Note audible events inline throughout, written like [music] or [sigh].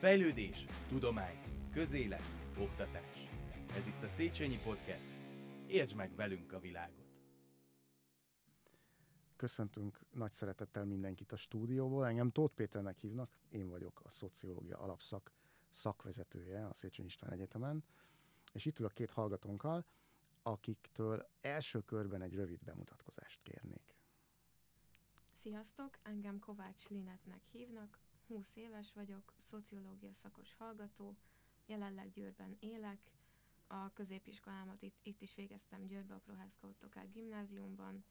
Fejlődés, tudomány, közélet, oktatás. Ez itt a Széchenyi Podcast. Értsd meg velünk a világot! Köszöntünk nagy szeretettel mindenkit a stúdióból. Engem Tóth Péternek hívnak, én vagyok a szociológia alapszak szakvezetője a Széchenyi István Egyetemen, és itt ülök két hallgatónkkal, akiktől első körben egy rövid bemutatkozást kérnék. Sziasztok, engem Kovács Linetnek hívnak, 20 éves vagyok, szociológia szakos hallgató, jelenleg Győrben élek, a középiskolámat itt, itt is végeztem Győrbe, a Prohászka Ottokár gimnáziumban,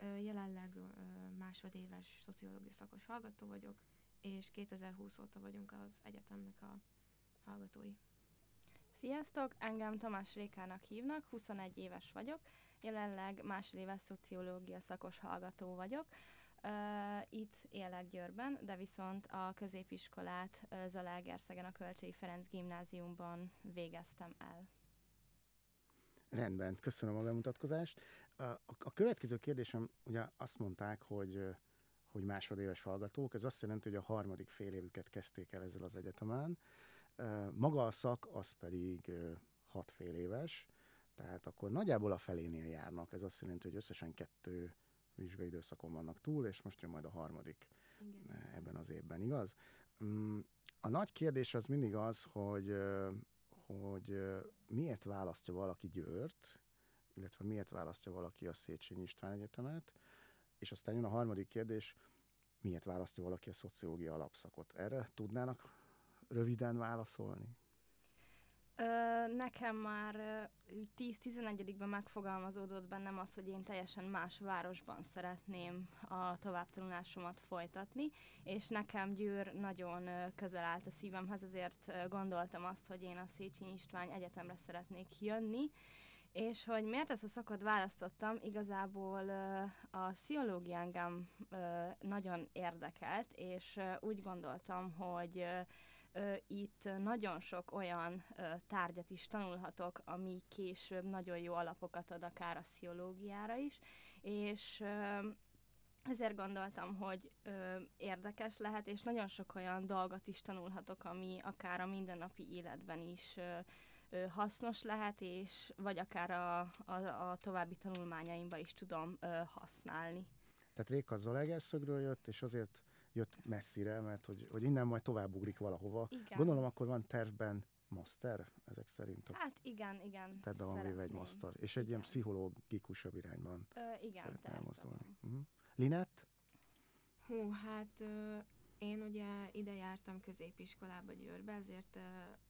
jelenleg másodéves szociológia szakos hallgató vagyok, és 2020 óta vagyunk az egyetemnek a hallgatói. Sziasztok, engem Tamás Rékának hívnak, 21 éves vagyok, jelenleg másodéves szociológia szakos hallgató vagyok. Uh, itt élek Győrben, de viszont a középiskolát uh, Zalaegerszegen a Kölcsei Ferenc gimnáziumban végeztem el. Rendben, köszönöm a bemutatkozást. A, a következő kérdésem, ugye azt mondták, hogy hogy másodéves hallgatók, ez azt jelenti, hogy a harmadik fél évüket kezdték el ezzel az egyetemen. Maga a szak az pedig hat fél éves, tehát akkor nagyjából a felénél járnak. Ez azt jelenti, hogy összesen kettő vizsgai időszakon vannak túl, és most jön majd a harmadik Igen. ebben az évben, igaz? Mm, a nagy kérdés az mindig az, hogy, hogy miért választja valaki Győrt, illetve miért választja valaki a Széchenyi István Egyetemet, és aztán jön a harmadik kérdés, miért választja valaki a szociológia alapszakot? Erre tudnának röviden válaszolni? Nekem már 10-11-ben megfogalmazódott bennem az, hogy én teljesen más városban szeretném a továbbtanulásomat folytatni, és nekem Győr nagyon közel állt a szívemhez, ezért gondoltam azt, hogy én a Széchenyi István Egyetemre szeretnék jönni, és hogy miért ezt a szakot választottam, igazából a pszichológia engem nagyon érdekelt, és úgy gondoltam, hogy itt nagyon sok olyan tárgyat is tanulhatok, ami később nagyon jó alapokat ad akár a pszichológiára is, és ezért gondoltam, hogy ö, érdekes lehet, és nagyon sok olyan dolgot is tanulhatok, ami akár a mindennapi életben is ö, hasznos lehet, és vagy akár a, a, a további tanulmányaimba is tudom ö, használni. Tehát Réka Zalaegerszögről jött, és azért jött messzire, mert hogy, hogy innen majd tovább ugrik valahova. Igen. Gondolom akkor van tervben master ezek szerint? Hát igen, igen. Be van véve egy master. És egy igen. ilyen pszichológikusabb irányban Ö, igen, mozdulni. Uh-huh. Linett? Hú, hát ö, én ugye ide jártam középiskolába Győrbe, ezért ö,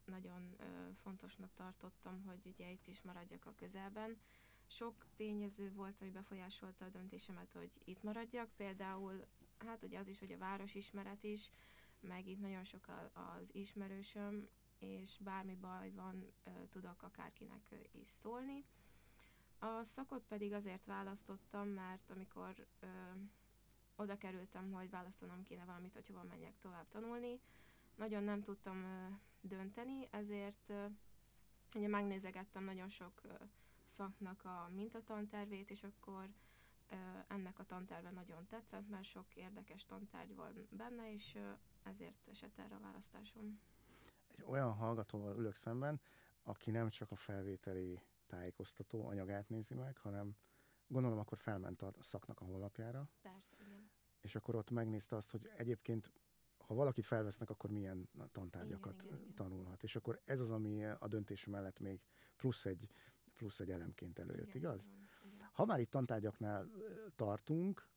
nagyon ö, fontosnak tartottam, hogy ugye itt is maradjak a közelben. Sok tényező volt, ami befolyásolta a döntésemet, hogy itt maradjak, például hát ugye az is, hogy a városismeret is, meg itt nagyon sok az ismerősöm, és bármi baj van, tudok akárkinek is szólni. A szakot pedig azért választottam, mert amikor ö, oda kerültem, hogy választanom kéne valamit, hogy hova menjek tovább tanulni, nagyon nem tudtam ö, dönteni, ezért ö, ugye megnézegettem nagyon sok ö, szaknak a mintatantervét, és akkor ennek a tanterve nagyon tetszett, mert sok érdekes tantárgy van benne, és ezért esett erre a választásom. Egy olyan hallgatóval ülök szemben, aki nem csak a felvételi tájékoztató anyagát nézi meg, hanem gondolom akkor felment a szaknak a honlapjára. Persze, igen. És akkor ott megnézte azt, hogy egyébként ha valakit felvesznek, akkor milyen tantárgyakat igen, igen, igen. tanulhat. És akkor ez az, ami a döntése mellett még plusz egy, plusz egy elemként előjött, igen, igaz? Igen. Ha már itt tantárgyaknál tartunk,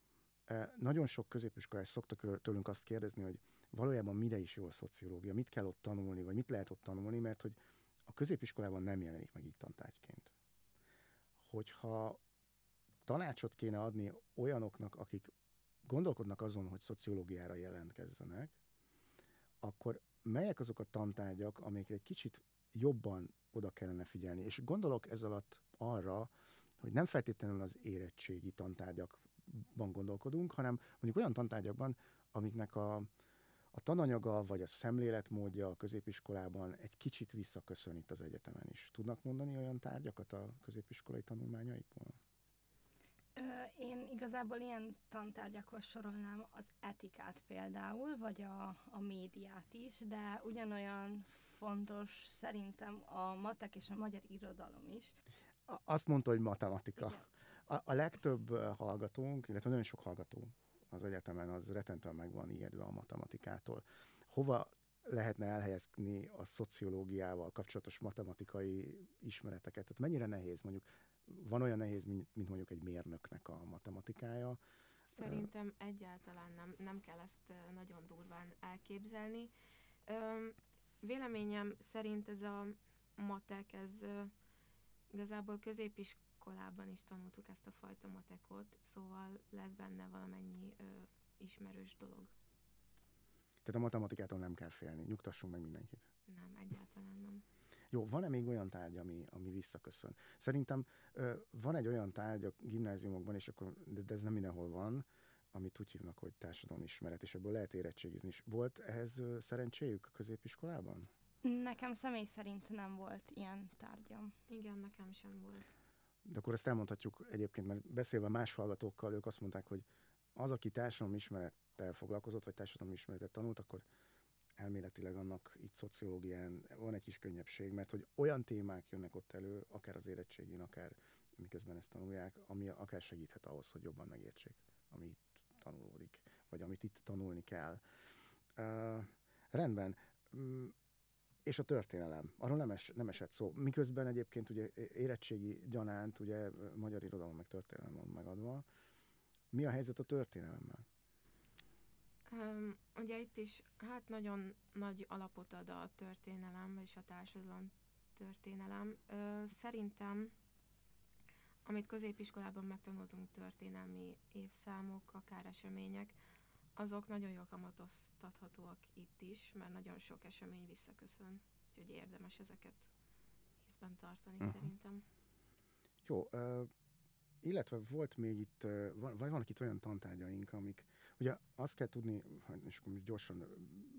nagyon sok középiskolás szoktak tőlünk azt kérdezni, hogy valójában mire is jó a szociológia, mit kell ott tanulni, vagy mit lehet ott tanulni, mert hogy a középiskolában nem jelenik meg így tantárgyként. Hogyha tanácsot kéne adni olyanoknak, akik gondolkodnak azon, hogy szociológiára jelentkezzenek, akkor melyek azok a tantárgyak, amikre egy kicsit jobban oda kellene figyelni? És gondolok ez alatt arra, hogy nem feltétlenül az érettségi tantárgyakban gondolkodunk, hanem mondjuk olyan tantárgyakban, amiknek a, a tananyaga vagy a szemléletmódja a középiskolában egy kicsit visszaköszön itt az egyetemen is. Tudnak mondani olyan tárgyakat a középiskolai tanulmányaikból? Én igazából ilyen tantárgyakhoz sorolnám az etikát például, vagy a, a médiát is, de ugyanolyan fontos szerintem a matek és a magyar irodalom is. Azt mondta, hogy matematika. A, a legtöbb hallgatónk, illetve nagyon sok hallgató az egyetemen, az retentően meg van ijedve a matematikától. Hova lehetne elhelyezni a szociológiával kapcsolatos matematikai ismereteket? Tehát mennyire nehéz mondjuk van olyan nehéz, mint, mint mondjuk egy mérnöknek a matematikája. Szerintem egyáltalán nem, nem kell ezt nagyon durván elképzelni. Véleményem szerint ez a matek, ez igazából középiskolában is tanultuk ezt a fajta matekot, szóval lesz benne valamennyi ö, ismerős dolog. Tehát a matematikától nem kell félni, nyugtassunk meg mindenkit. Nem, egyáltalán nem. Jó, van-e még olyan tárgy, ami, ami visszaköszön? Szerintem ö, van egy olyan tárgy a gimnáziumokban, és akkor, de, de ez nem mindenhol van, amit úgy hívnak, hogy ismeret, és ebből lehet érettségizni is. Volt ehhez szerencséjük a középiskolában? Nekem személy szerint nem volt ilyen tárgyam. Igen, nekem sem volt. De akkor ezt elmondhatjuk egyébként, mert beszélve más hallgatókkal, ők azt mondták, hogy az, aki ismerettel foglalkozott, vagy ismeretet tanult, akkor elméletileg annak itt szociológián van egy kis könnyebbség, mert hogy olyan témák jönnek ott elő, akár az érettségén, akár miközben ezt tanulják, ami akár segíthet ahhoz, hogy jobban megértsék, ami itt tanulódik, vagy amit itt tanulni kell. Uh, rendben. És a történelem, arról nem, es, nem esett szó. Miközben egyébként ugye érettségi gyanánt, ugye magyar irodalom meg történelem van megadva. Mi a helyzet a történelemmel? Um, ugye itt is hát nagyon nagy alapot ad a történelem, és a társadalom történelem. Uh, szerintem, amit középiskolában megtanultunk történelmi évszámok, akár események, azok nagyon jól kamatoztathatóak itt is, mert nagyon sok esemény visszaköszön, úgyhogy érdemes ezeket észben tartani uh-huh. szerintem. Jó, uh, illetve volt még itt, van, vannak itt olyan tantárgyaink, amik, ugye azt kell tudni, és akkor most gyorsan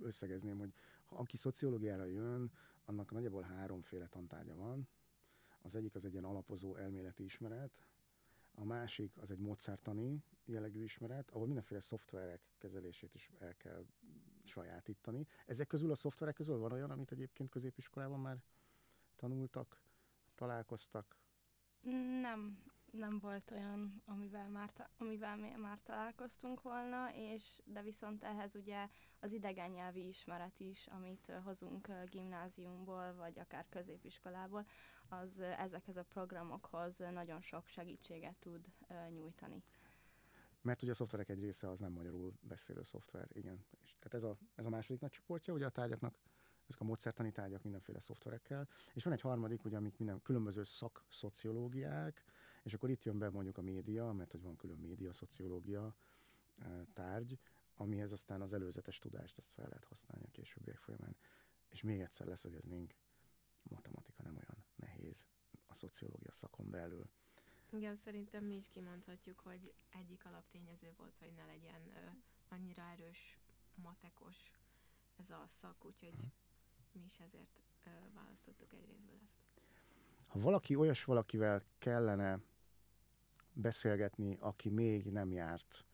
összegezném, hogy ha aki szociológiára jön, annak nagyjából háromféle tantárgya van. Az egyik az egy ilyen alapozó elméleti ismeret, a másik az egy módszertani jellegű ismeret, ahol mindenféle szoftverek kezelését is el kell sajátítani. Ezek közül a szoftverek közül van olyan, amit egyébként középiskolában már tanultak, találkoztak? Nem, nem volt olyan, amivel már, amivel mi már találkoztunk volna, és de viszont ehhez ugye az idegen nyelvi ismeret is, amit hozunk gimnáziumból, vagy akár középiskolából, az ezekhez a programokhoz nagyon sok segítséget tud nyújtani. Mert ugye a szoftverek egy része az nem magyarul beszélő szoftver, igen. És tehát ez a, ez a második nagy csoportja ugye a tárgyaknak, ezek a módszertani tárgyak mindenféle szoftverekkel, és van egy harmadik, ugye, amik minden különböző szakszociológiák, és akkor itt jön be mondjuk a média, mert hogy van külön média, szociológia tárgy, amihez aztán az előzetes tudást azt fel lehet használni a későbbiek folyamán. És még egyszer leszögeznénk, a matematika nem olyan nehéz a szociológia szakon belül. Igen, szerintem mi is kimondhatjuk, hogy egyik alaptényező volt, hogy ne legyen ö, annyira erős, matekos ez a szak, úgyhogy mi is ezért ö, választottuk egy részből ezt. Ha valaki olyas valakivel kellene beszélgetni, aki még nem járt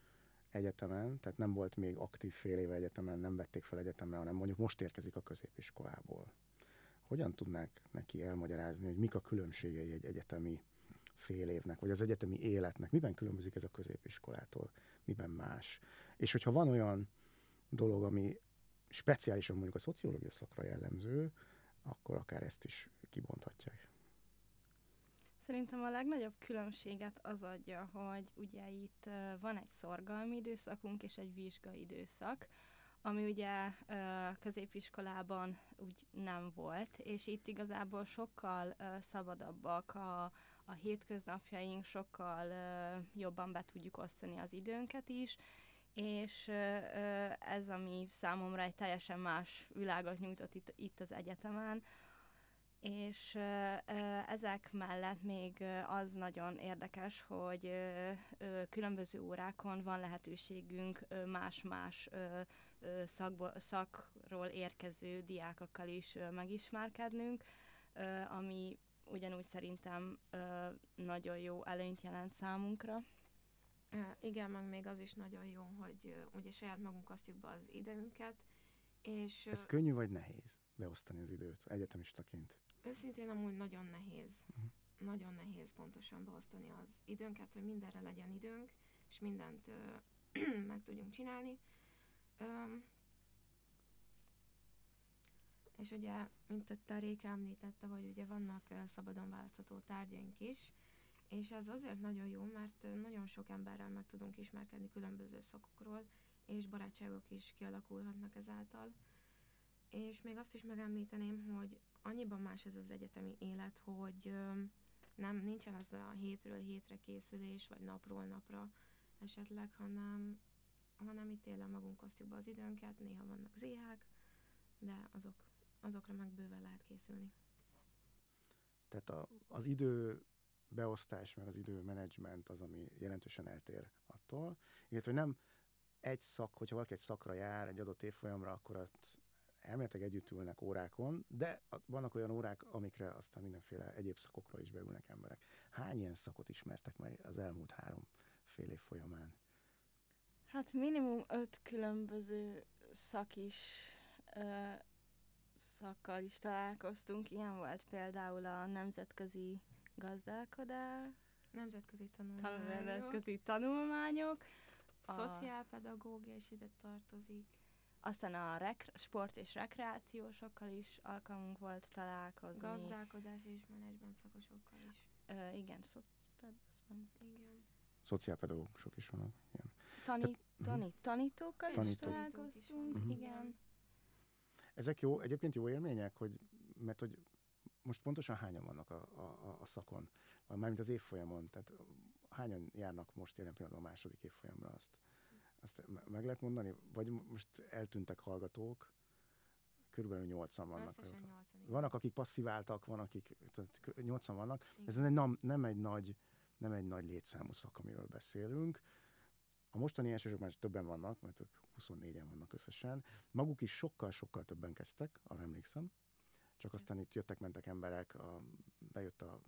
egyetemen, tehát nem volt még aktív fél éve egyetemen, nem vették fel egyetemre, hanem mondjuk most érkezik a középiskolából. Hogyan tudnák neki elmagyarázni, hogy mik a különbségei egy egyetemi fél évnek, vagy az egyetemi életnek? Miben különbözik ez a középiskolától? Miben más? És hogyha van olyan dolog, ami speciálisan mondjuk a szociológia szakra jellemző, akkor akár ezt is kibonthatják. Szerintem a legnagyobb különbséget az adja, hogy ugye itt van egy szorgalmi időszakunk és egy vizsgai időszak, ami ugye középiskolában úgy nem volt, és itt igazából sokkal szabadabbak a, a hétköznapjaink, sokkal jobban be tudjuk osztani az időnket is, és ez, ami számomra egy teljesen más világot nyújtott itt, itt az egyetemen, és ezek mellett még az nagyon érdekes, hogy különböző órákon van lehetőségünk más-más szakból, szakról érkező diákokkal is megismerkednünk, ami ugyanúgy szerintem nagyon jó előnyt jelent számunkra. Igen, meg még az is nagyon jó, hogy ugye saját magunk osztjuk be az időnket, és... Ez könnyű vagy nehéz beosztani az időt egyetemistaként? Őszintén amúgy nagyon nehéz. Uh-huh. Nagyon nehéz pontosan beosztani az időnket, hogy mindenre legyen időnk, és mindent uh, [clears throat] meg tudjunk csinálni. Um, és ugye, mint a Réka említette, hogy ugye vannak szabadon választható tárgyaink is, és ez azért nagyon jó, mert nagyon sok emberrel meg tudunk ismerkedni különböző szakokról, és barátságok is kialakulhatnak ezáltal. És még azt is megemlíteném, hogy annyiban más ez az egyetemi élet, hogy nem nincsen az a hétről hétre készülés, vagy napról napra esetleg, hanem, hanem itt tényleg magunk osztjuk be az időnket, néha vannak zéhák, de azok, azokra meg bőven lehet készülni. Tehát a, az idő beosztás, meg az időmenedzsment az, ami jelentősen eltér attól. Illetve nem egy szak, hogyha valaki egy szakra jár, egy adott évfolyamra, akkor ott elméletek együtt ülnek órákon, de vannak olyan órák, amikre aztán mindenféle egyéb szakokra is beülnek emberek. Hány ilyen szakot ismertek meg az elmúlt három fél év folyamán? Hát minimum öt különböző szak is ö, szakkal is találkoztunk. Ilyen volt például a nemzetközi gazdálkodás, nemzetközi tanulmányok, nemzetközi tanulmányok szociálpedagógia is ide tartozik. Aztán a rek- sport és rekreációsokkal is alkalmunk volt találkozni. Gazdálkodás és menedzsment szakosokkal is. Ö, igen, szocped, igen. Szociálpedagógusok is vannak. Igen. Tani, Te, tani, uh-huh. tanítókkal Tanítók. is találkoztunk, uh-huh. igen. Ezek jó, egyébként jó élmények, hogy, mert hogy most pontosan hányan vannak a, a, a szakon, mármint az évfolyamon, tehát hányan járnak most jelen pillanatban a második évfolyamra, azt, azt meg lehet mondani? Vagy most eltűntek hallgatók, körülbelül nyolcan vannak. vannak, akik passziváltak, van, akik nyolcan vannak. Igen. Ez nem, nem, egy nagy, nem egy nagy létszámú szak, amiről beszélünk. A mostani elsősök már többen vannak, mert ők 24-en vannak összesen. Maguk is sokkal-sokkal többen kezdtek, arra emlékszem csak aztán itt jöttek-mentek emberek, a, bejött a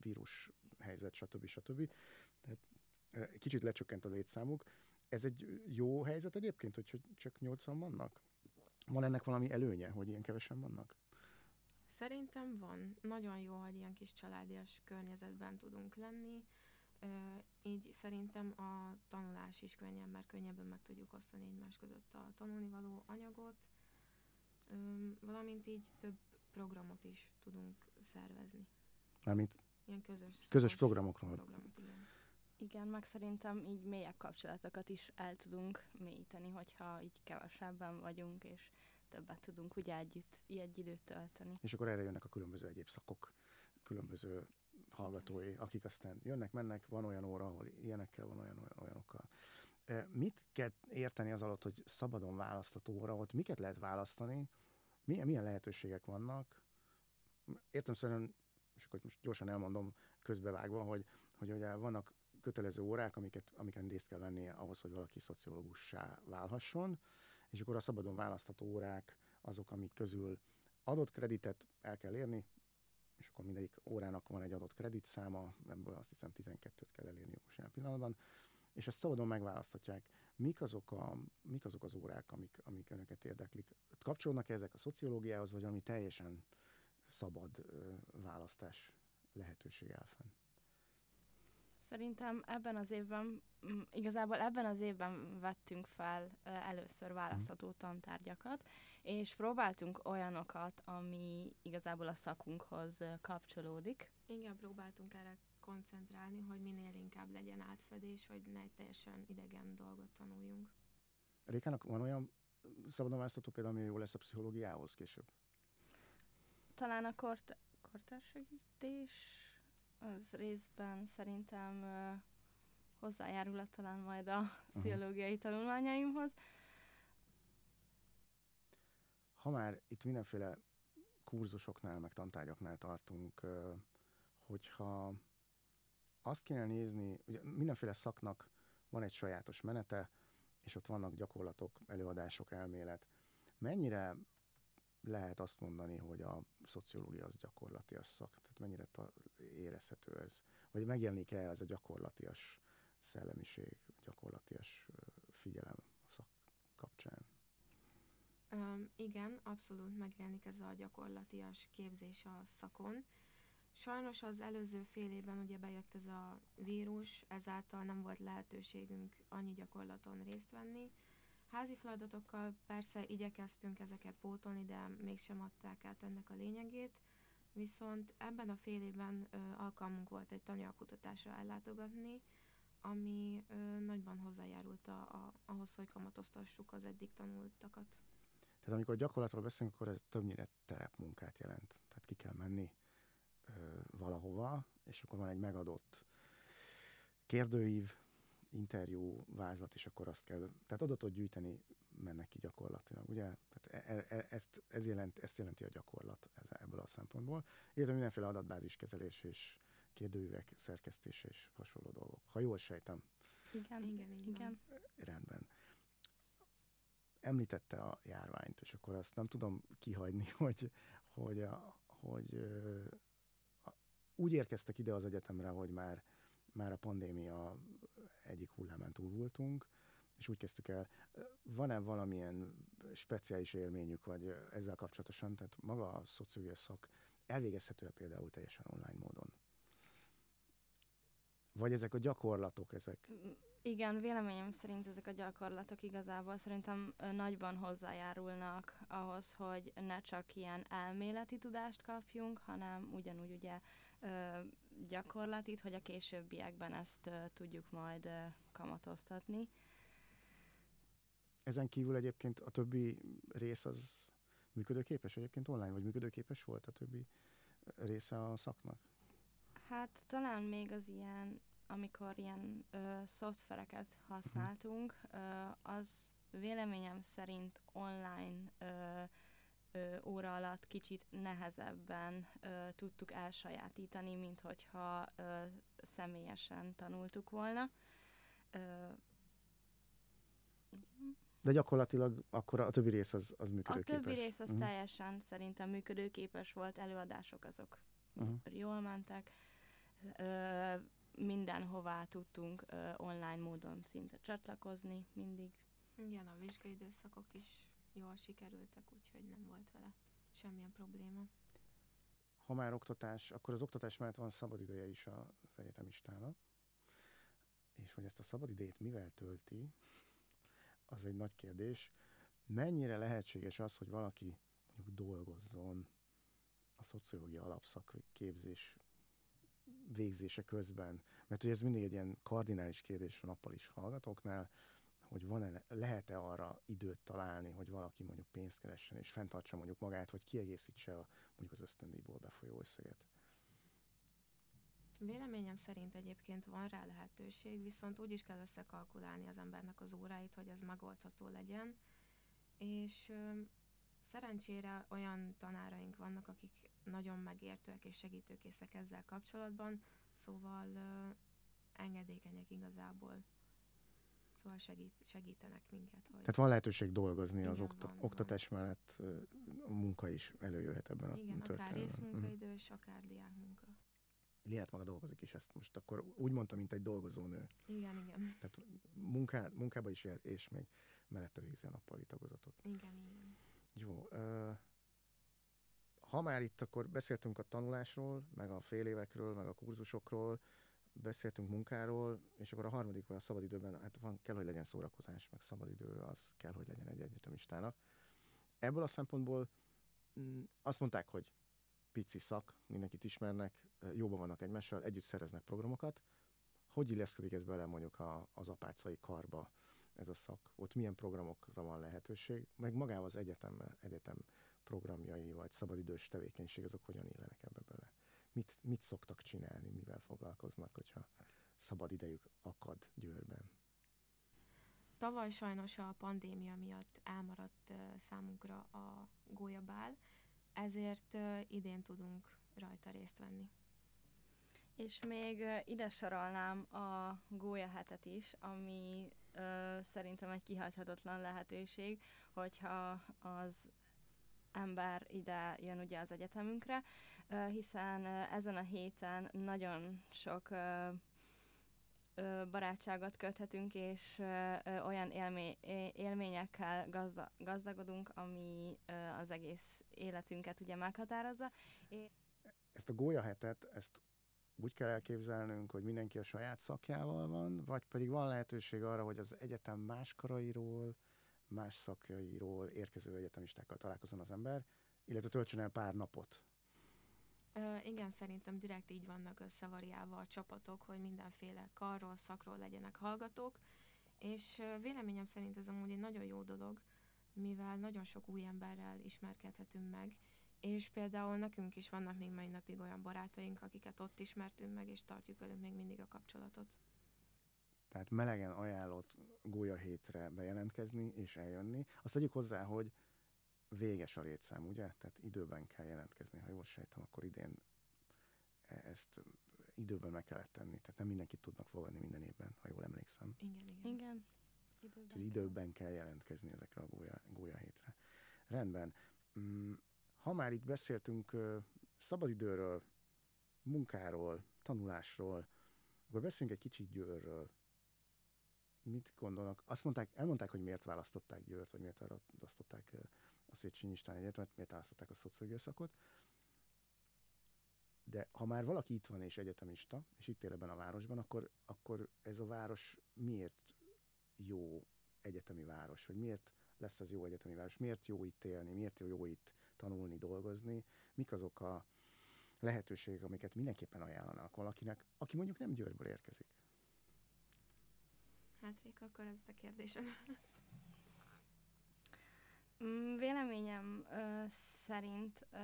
vírus helyzet, stb. stb. Tehát kicsit lecsökkent a létszámuk. Ez egy jó helyzet egyébként, hogy csak 80 vannak? Van ennek valami előnye, hogy ilyen kevesen vannak? Szerintem van. Nagyon jó, hogy ilyen kis családias környezetben tudunk lenni. Így szerintem a tanulás is könnyebb, mert könnyebben meg tudjuk osztani egymás között a tanulnivaló anyagot valamint így több programot is tudunk szervezni. Mármint Ilyen közös, közös programokról. Programot, igen. Igen, meg szerintem így mélyebb kapcsolatokat is el tudunk mélyíteni, hogyha így kevesebben vagyunk, és többet tudunk úgy együtt, egy időt tölteni. És akkor erre jönnek a különböző egyéb szakok, különböző hallgatói, akik aztán jönnek, mennek, van olyan óra, ahol ilyenekkel, van olyan, olyan olyanokkal. Mit kell érteni az alatt, hogy szabadon választható óra, ott miket lehet választani, milyen, milyen lehetőségek vannak? Értem szerint, és akkor most gyorsan elmondom közbevágva, hogy, hogy ugye vannak kötelező órák, amiket, amiken részt kell venni ahhoz, hogy valaki szociológussá válhasson, és akkor a szabadon választható órák azok, amik közül adott kreditet el kell érni, és akkor mindegyik órának van egy adott kreditszáma, ebből azt hiszem 12-t kell elérni most jelen pillanatban, és ezt szabadon megválaszthatják. Mik azok, a, mik azok az órák, amik, amik önöket érdeklik? Kapcsolódnak -e ezek a szociológiához, vagy ami teljesen szabad választás lehetőség áll fenn? Szerintem ebben az évben, igazából ebben az évben vettünk fel először választható mhm. tantárgyakat, és próbáltunk olyanokat, ami igazából a szakunkhoz kapcsolódik. Igen, próbáltunk erre koncentrálni, hogy minél inkább legyen átfedés, hogy ne egy teljesen idegen dolgot tanuljunk. Rékának van olyan szabadon választható például, ami jó lesz a pszichológiához később? Talán a kort, kortársegítés az részben szerintem hozzájárul talán majd a uh-huh. pszichológiai tanulmányaimhoz. Ha már itt mindenféle kurzusoknál, meg tantárgyaknál tartunk, hogyha azt kéne nézni, ugye mindenféle szaknak van egy sajátos menete, és ott vannak gyakorlatok, előadások, elmélet. Mennyire lehet azt mondani, hogy a szociológia az gyakorlatias szak? Tehát mennyire érezhető ez? Vagy megjelenik-e ez a gyakorlatias szellemiség, gyakorlatias figyelem a szak kapcsán. Um, igen, abszolút megjelenik ez a gyakorlatias képzés a szakon. Sajnos az előző fél évben ugye bejött ez a vírus, ezáltal nem volt lehetőségünk annyi gyakorlaton részt venni. Házi feladatokkal persze igyekeztünk ezeket pótolni, de mégsem adták át ennek a lényegét. Viszont ebben a fél évben ö, alkalmunk volt egy tananyagkutatásra ellátogatni, ami ö, nagyban hozzájárult a, a, ahhoz, hogy kamatoztassuk az eddig tanultakat. Tehát amikor gyakorlatról beszélünk, akkor ez többnyire terepmunkát jelent. Tehát ki kell menni ö, valahova, és akkor van egy megadott kérdőív, interjú, vázlat, és akkor azt kell, tehát adatot gyűjteni mennek ki gyakorlatilag, ugye? Tehát e, e, e ezt, ez jelent, ezt jelenti a gyakorlat ez, ebből a szempontból, illetve mindenféle adatbáziskezelés és kérdőívek szerkesztése és hasonló dolgok. Ha jól sejtem. Igen, igen, igen. Rendben említette a járványt, és akkor azt nem tudom kihagyni, [laughs] hogy, hogy, a, hogy a, úgy érkeztek ide az egyetemre, hogy már, már a pandémia egyik hullámán túl voltunk, és úgy kezdtük el. Van-e valamilyen speciális élményük, vagy ezzel kapcsolatosan, tehát maga a szociológiai szak elvégezhető -e például teljesen online módon? Vagy ezek a gyakorlatok, ezek... Igen, véleményem szerint ezek a gyakorlatok igazából szerintem nagyban hozzájárulnak ahhoz, hogy ne csak ilyen elméleti tudást kapjunk, hanem ugyanúgy ugye gyakorlatit, hogy a későbbiekben ezt tudjuk majd kamatoztatni. Ezen kívül egyébként a többi rész az működőképes egyébként online, vagy működőképes volt a többi része a szaknak? Hát talán még az ilyen amikor ilyen ö, szoftvereket használtunk, ö, az véleményem szerint online ö, ö, óra alatt kicsit nehezebben ö, tudtuk elsajátítani, mint hogyha ö, személyesen tanultuk volna. Ö, de gyakorlatilag akkor a többi rész az, az működőképes. A többi rész az uh-huh. teljesen szerintem működőképes volt, előadások azok uh-huh. jól mentek. Ö, mindenhová tudtunk uh, online módon szinte csatlakozni mindig. Igen, a vizsgai időszakok is jól sikerültek, úgyhogy nem volt vele semmilyen probléma. Ha már oktatás, akkor az oktatás mellett van szabadideje is az egyetemistának, és hogy ezt a szabadidejét mivel tölti, az egy nagy kérdés. Mennyire lehetséges az, hogy valaki mondjuk dolgozzon a szociológia alapszak képzés végzése közben, mert ugye ez mindig egy ilyen kardinális kérdés a nappal is hallgatóknál, hogy van-e, lehet-e arra időt találni, hogy valaki mondjuk pénzt keressen és fenntartsa mondjuk magát, vagy kiegészítse a, mondjuk az ösztöndíjból befolyó összeget. Véleményem szerint egyébként van rá lehetőség, viszont úgy is kell összekalkulálni az embernek az óráit, hogy ez megoldható legyen, és Szerencsére olyan tanáraink vannak, akik nagyon megértőek és segítőkészek ezzel kapcsolatban, szóval uh, engedékenyek igazából. Szóval segít, segítenek minket. Hogy Tehát van lehetőség dolgozni Igen, az okta- van, oktatás van. mellett, a munka is előjöhet ebben Igen, a történetben. akár részmunkaidős, mm. akár diákmunka. Liát maga dolgozik is, ezt most akkor úgy mondtam, mint egy dolgozónő. Igen, igen. Tehát munká, munkába is ér, és még mellette végzi a nappali tagozatot. Igen, igen. Jó. Uh, ha már itt akkor beszéltünk a tanulásról, meg a fél évekről, meg a kurzusokról, beszéltünk munkáról, és akkor a harmadik, vagy a szabadidőben, hát van, kell, hogy legyen szórakozás, meg szabadidő, az kell, hogy legyen egy egyetemistának. Ebből a szempontból mm, azt mondták, hogy pici szak, mindenkit ismernek, jóban vannak egymással, együtt szereznek programokat. Hogy illeszkedik ez bele mondjuk a, az apácai karba, ez a szak? Ott milyen programokra van lehetőség? Meg magával az egyetem, egyetem programjai, vagy szabadidős tevékenység, azok hogyan illenek ebbe? Mit, mit szoktak csinálni, mivel foglalkoznak, hogyha szabad idejük akad Győrben? Tavaly sajnos a pandémia miatt elmaradt számunkra a gólyabál, ezért idén tudunk rajta részt venni. És még ide sorolnám a gólya hetet is, ami ö, szerintem egy kihagyhatatlan lehetőség, hogyha az ember ide jön ugye az egyetemünkre, hiszen ezen a héten nagyon sok barátságot köthetünk, és olyan élmé, élményekkel gazda, gazdagodunk, ami az egész életünket ugye meghatározza. Ezt a gólyahetet, ezt úgy kell elképzelnünk, hogy mindenki a saját szakjával van, vagy pedig van lehetőség arra, hogy az egyetem más karairól, más szakjairól érkező egyetemistákkal találkozon az ember, illetve töltsön el pár napot. Ö, igen, szerintem direkt így vannak összevariálva a csapatok, hogy mindenféle karról, szakról legyenek hallgatók, és véleményem szerint ez amúgy egy nagyon jó dolog, mivel nagyon sok új emberrel ismerkedhetünk meg, és például nekünk is vannak még mai napig olyan barátaink, akiket ott ismertünk meg, és tartjuk velük még mindig a kapcsolatot. Tehát melegen ajánlott gólya hétre bejelentkezni és eljönni. Azt tegyük hozzá, hogy véges a létszám, ugye? Tehát időben kell jelentkezni. Ha jól sejtem, akkor idén e- ezt időben meg kellett tenni. Tehát nem mindenkit tudnak fogadni minden évben, ha jól emlékszem. Igen, igen. Igen. Időben, Úgyhogy időben kell jelentkezni ezekre a gólya, gólya hétre. Rendben. Mm, ha már itt beszéltünk szabadidőről, munkáról, tanulásról, akkor beszéljünk egy kicsit Győrről. Mit gondolnak? Azt mondták, elmondták, hogy miért választották Győrt, vagy miért választották a Széchenyi István Egyetemet, miért választották a szociológiai szakot. De ha már valaki itt van és egyetemista, és itt él ebben a városban, akkor, akkor ez a város miért jó egyetemi város, vagy miért lesz az jó egyetemi város, miért jó itt élni, miért jó itt tanulni, dolgozni, mik azok a lehetőségek, amiket mindenképpen ajánlanak valakinek, aki mondjuk nem Győrből érkezik. Hát Réka, akkor ez a kérdésem. [laughs] Mm, véleményem ö, szerint ö,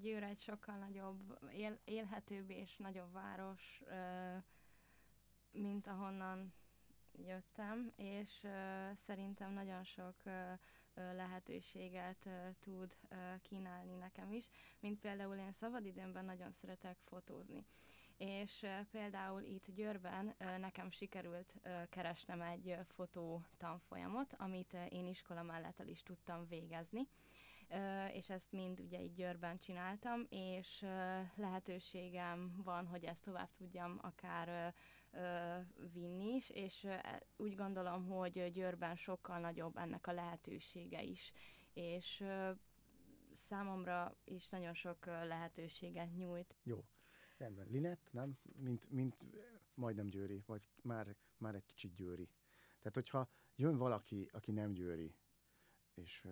Győr egy sokkal nagyobb, él, élhetőbb és nagyobb város, ö, mint ahonnan jöttem, és ö, szerintem nagyon sok ö, lehetőséget ö, tud ö, kínálni nekem is, mint például én szabadidőmben nagyon szeretek fotózni és például itt Győrben nekem sikerült keresnem egy fotó tanfolyamot, amit én iskola mellett el is tudtam végezni, és ezt mind ugye itt Győrben csináltam, és lehetőségem van, hogy ezt tovább tudjam akár vinni is, és úgy gondolom, hogy Győrben sokkal nagyobb ennek a lehetősége is, és számomra is nagyon sok lehetőséget nyújt. Jó. Rendben. Linett, nem? Mint, mint majdnem győri, vagy már, már egy kicsit győri. Tehát, hogyha jön valaki, aki nem győri, és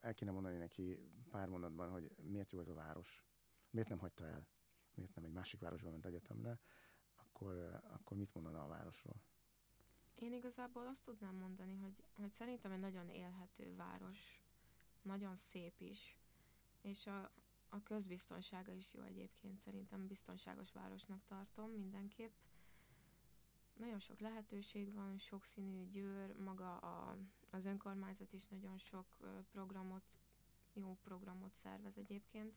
el kéne mondani neki pár mondatban, hogy miért jó ez a város, miért nem hagyta el, miért nem egy másik városba ment egyetemre, akkor, akkor mit mondana a városról? Én igazából azt tudnám mondani, hogy, hogy szerintem egy nagyon élhető város, nagyon szép is, és a, a közbiztonsága is jó egyébként, szerintem biztonságos városnak tartom mindenképp. Nagyon sok lehetőség van, sokszínű Győr, maga a, az önkormányzat is nagyon sok programot, jó programot szervez egyébként.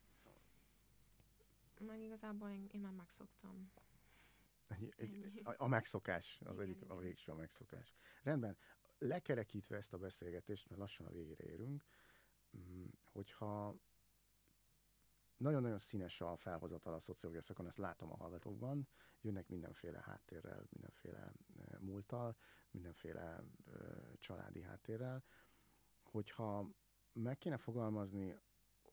Meg igazából én, én már megszoktam. Egy, egy, a, a megszokás, az igen, egyik, igen. a végső a megszokás. Rendben, lekerekítve ezt a beszélgetést, mert lassan a végére érünk, mm, hogyha nagyon-nagyon színes a felhozatal a szociológia szakon, ezt látom a hallgatókban. Jönnek mindenféle háttérrel, mindenféle múltal, mindenféle családi háttérrel. Hogyha meg kéne fogalmazni,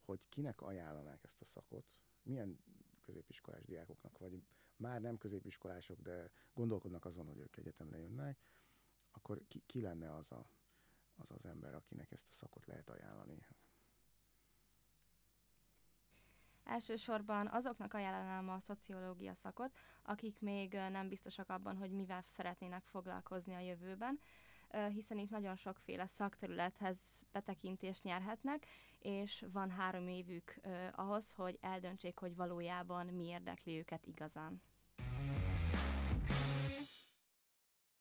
hogy kinek ajánlanák ezt a szakot, milyen középiskolás diákoknak, vagy már nem középiskolások, de gondolkodnak azon, hogy ők egyetemre jönnek, akkor ki, ki lenne az, a, az az ember, akinek ezt a szakot lehet ajánlani? Elsősorban azoknak ajánlanám a szociológia szakot, akik még nem biztosak abban, hogy mivel szeretnének foglalkozni a jövőben, hiszen itt nagyon sokféle szakterülethez betekintést nyerhetnek, és van három évük ahhoz, hogy eldöntsék, hogy valójában mi érdekli őket igazán.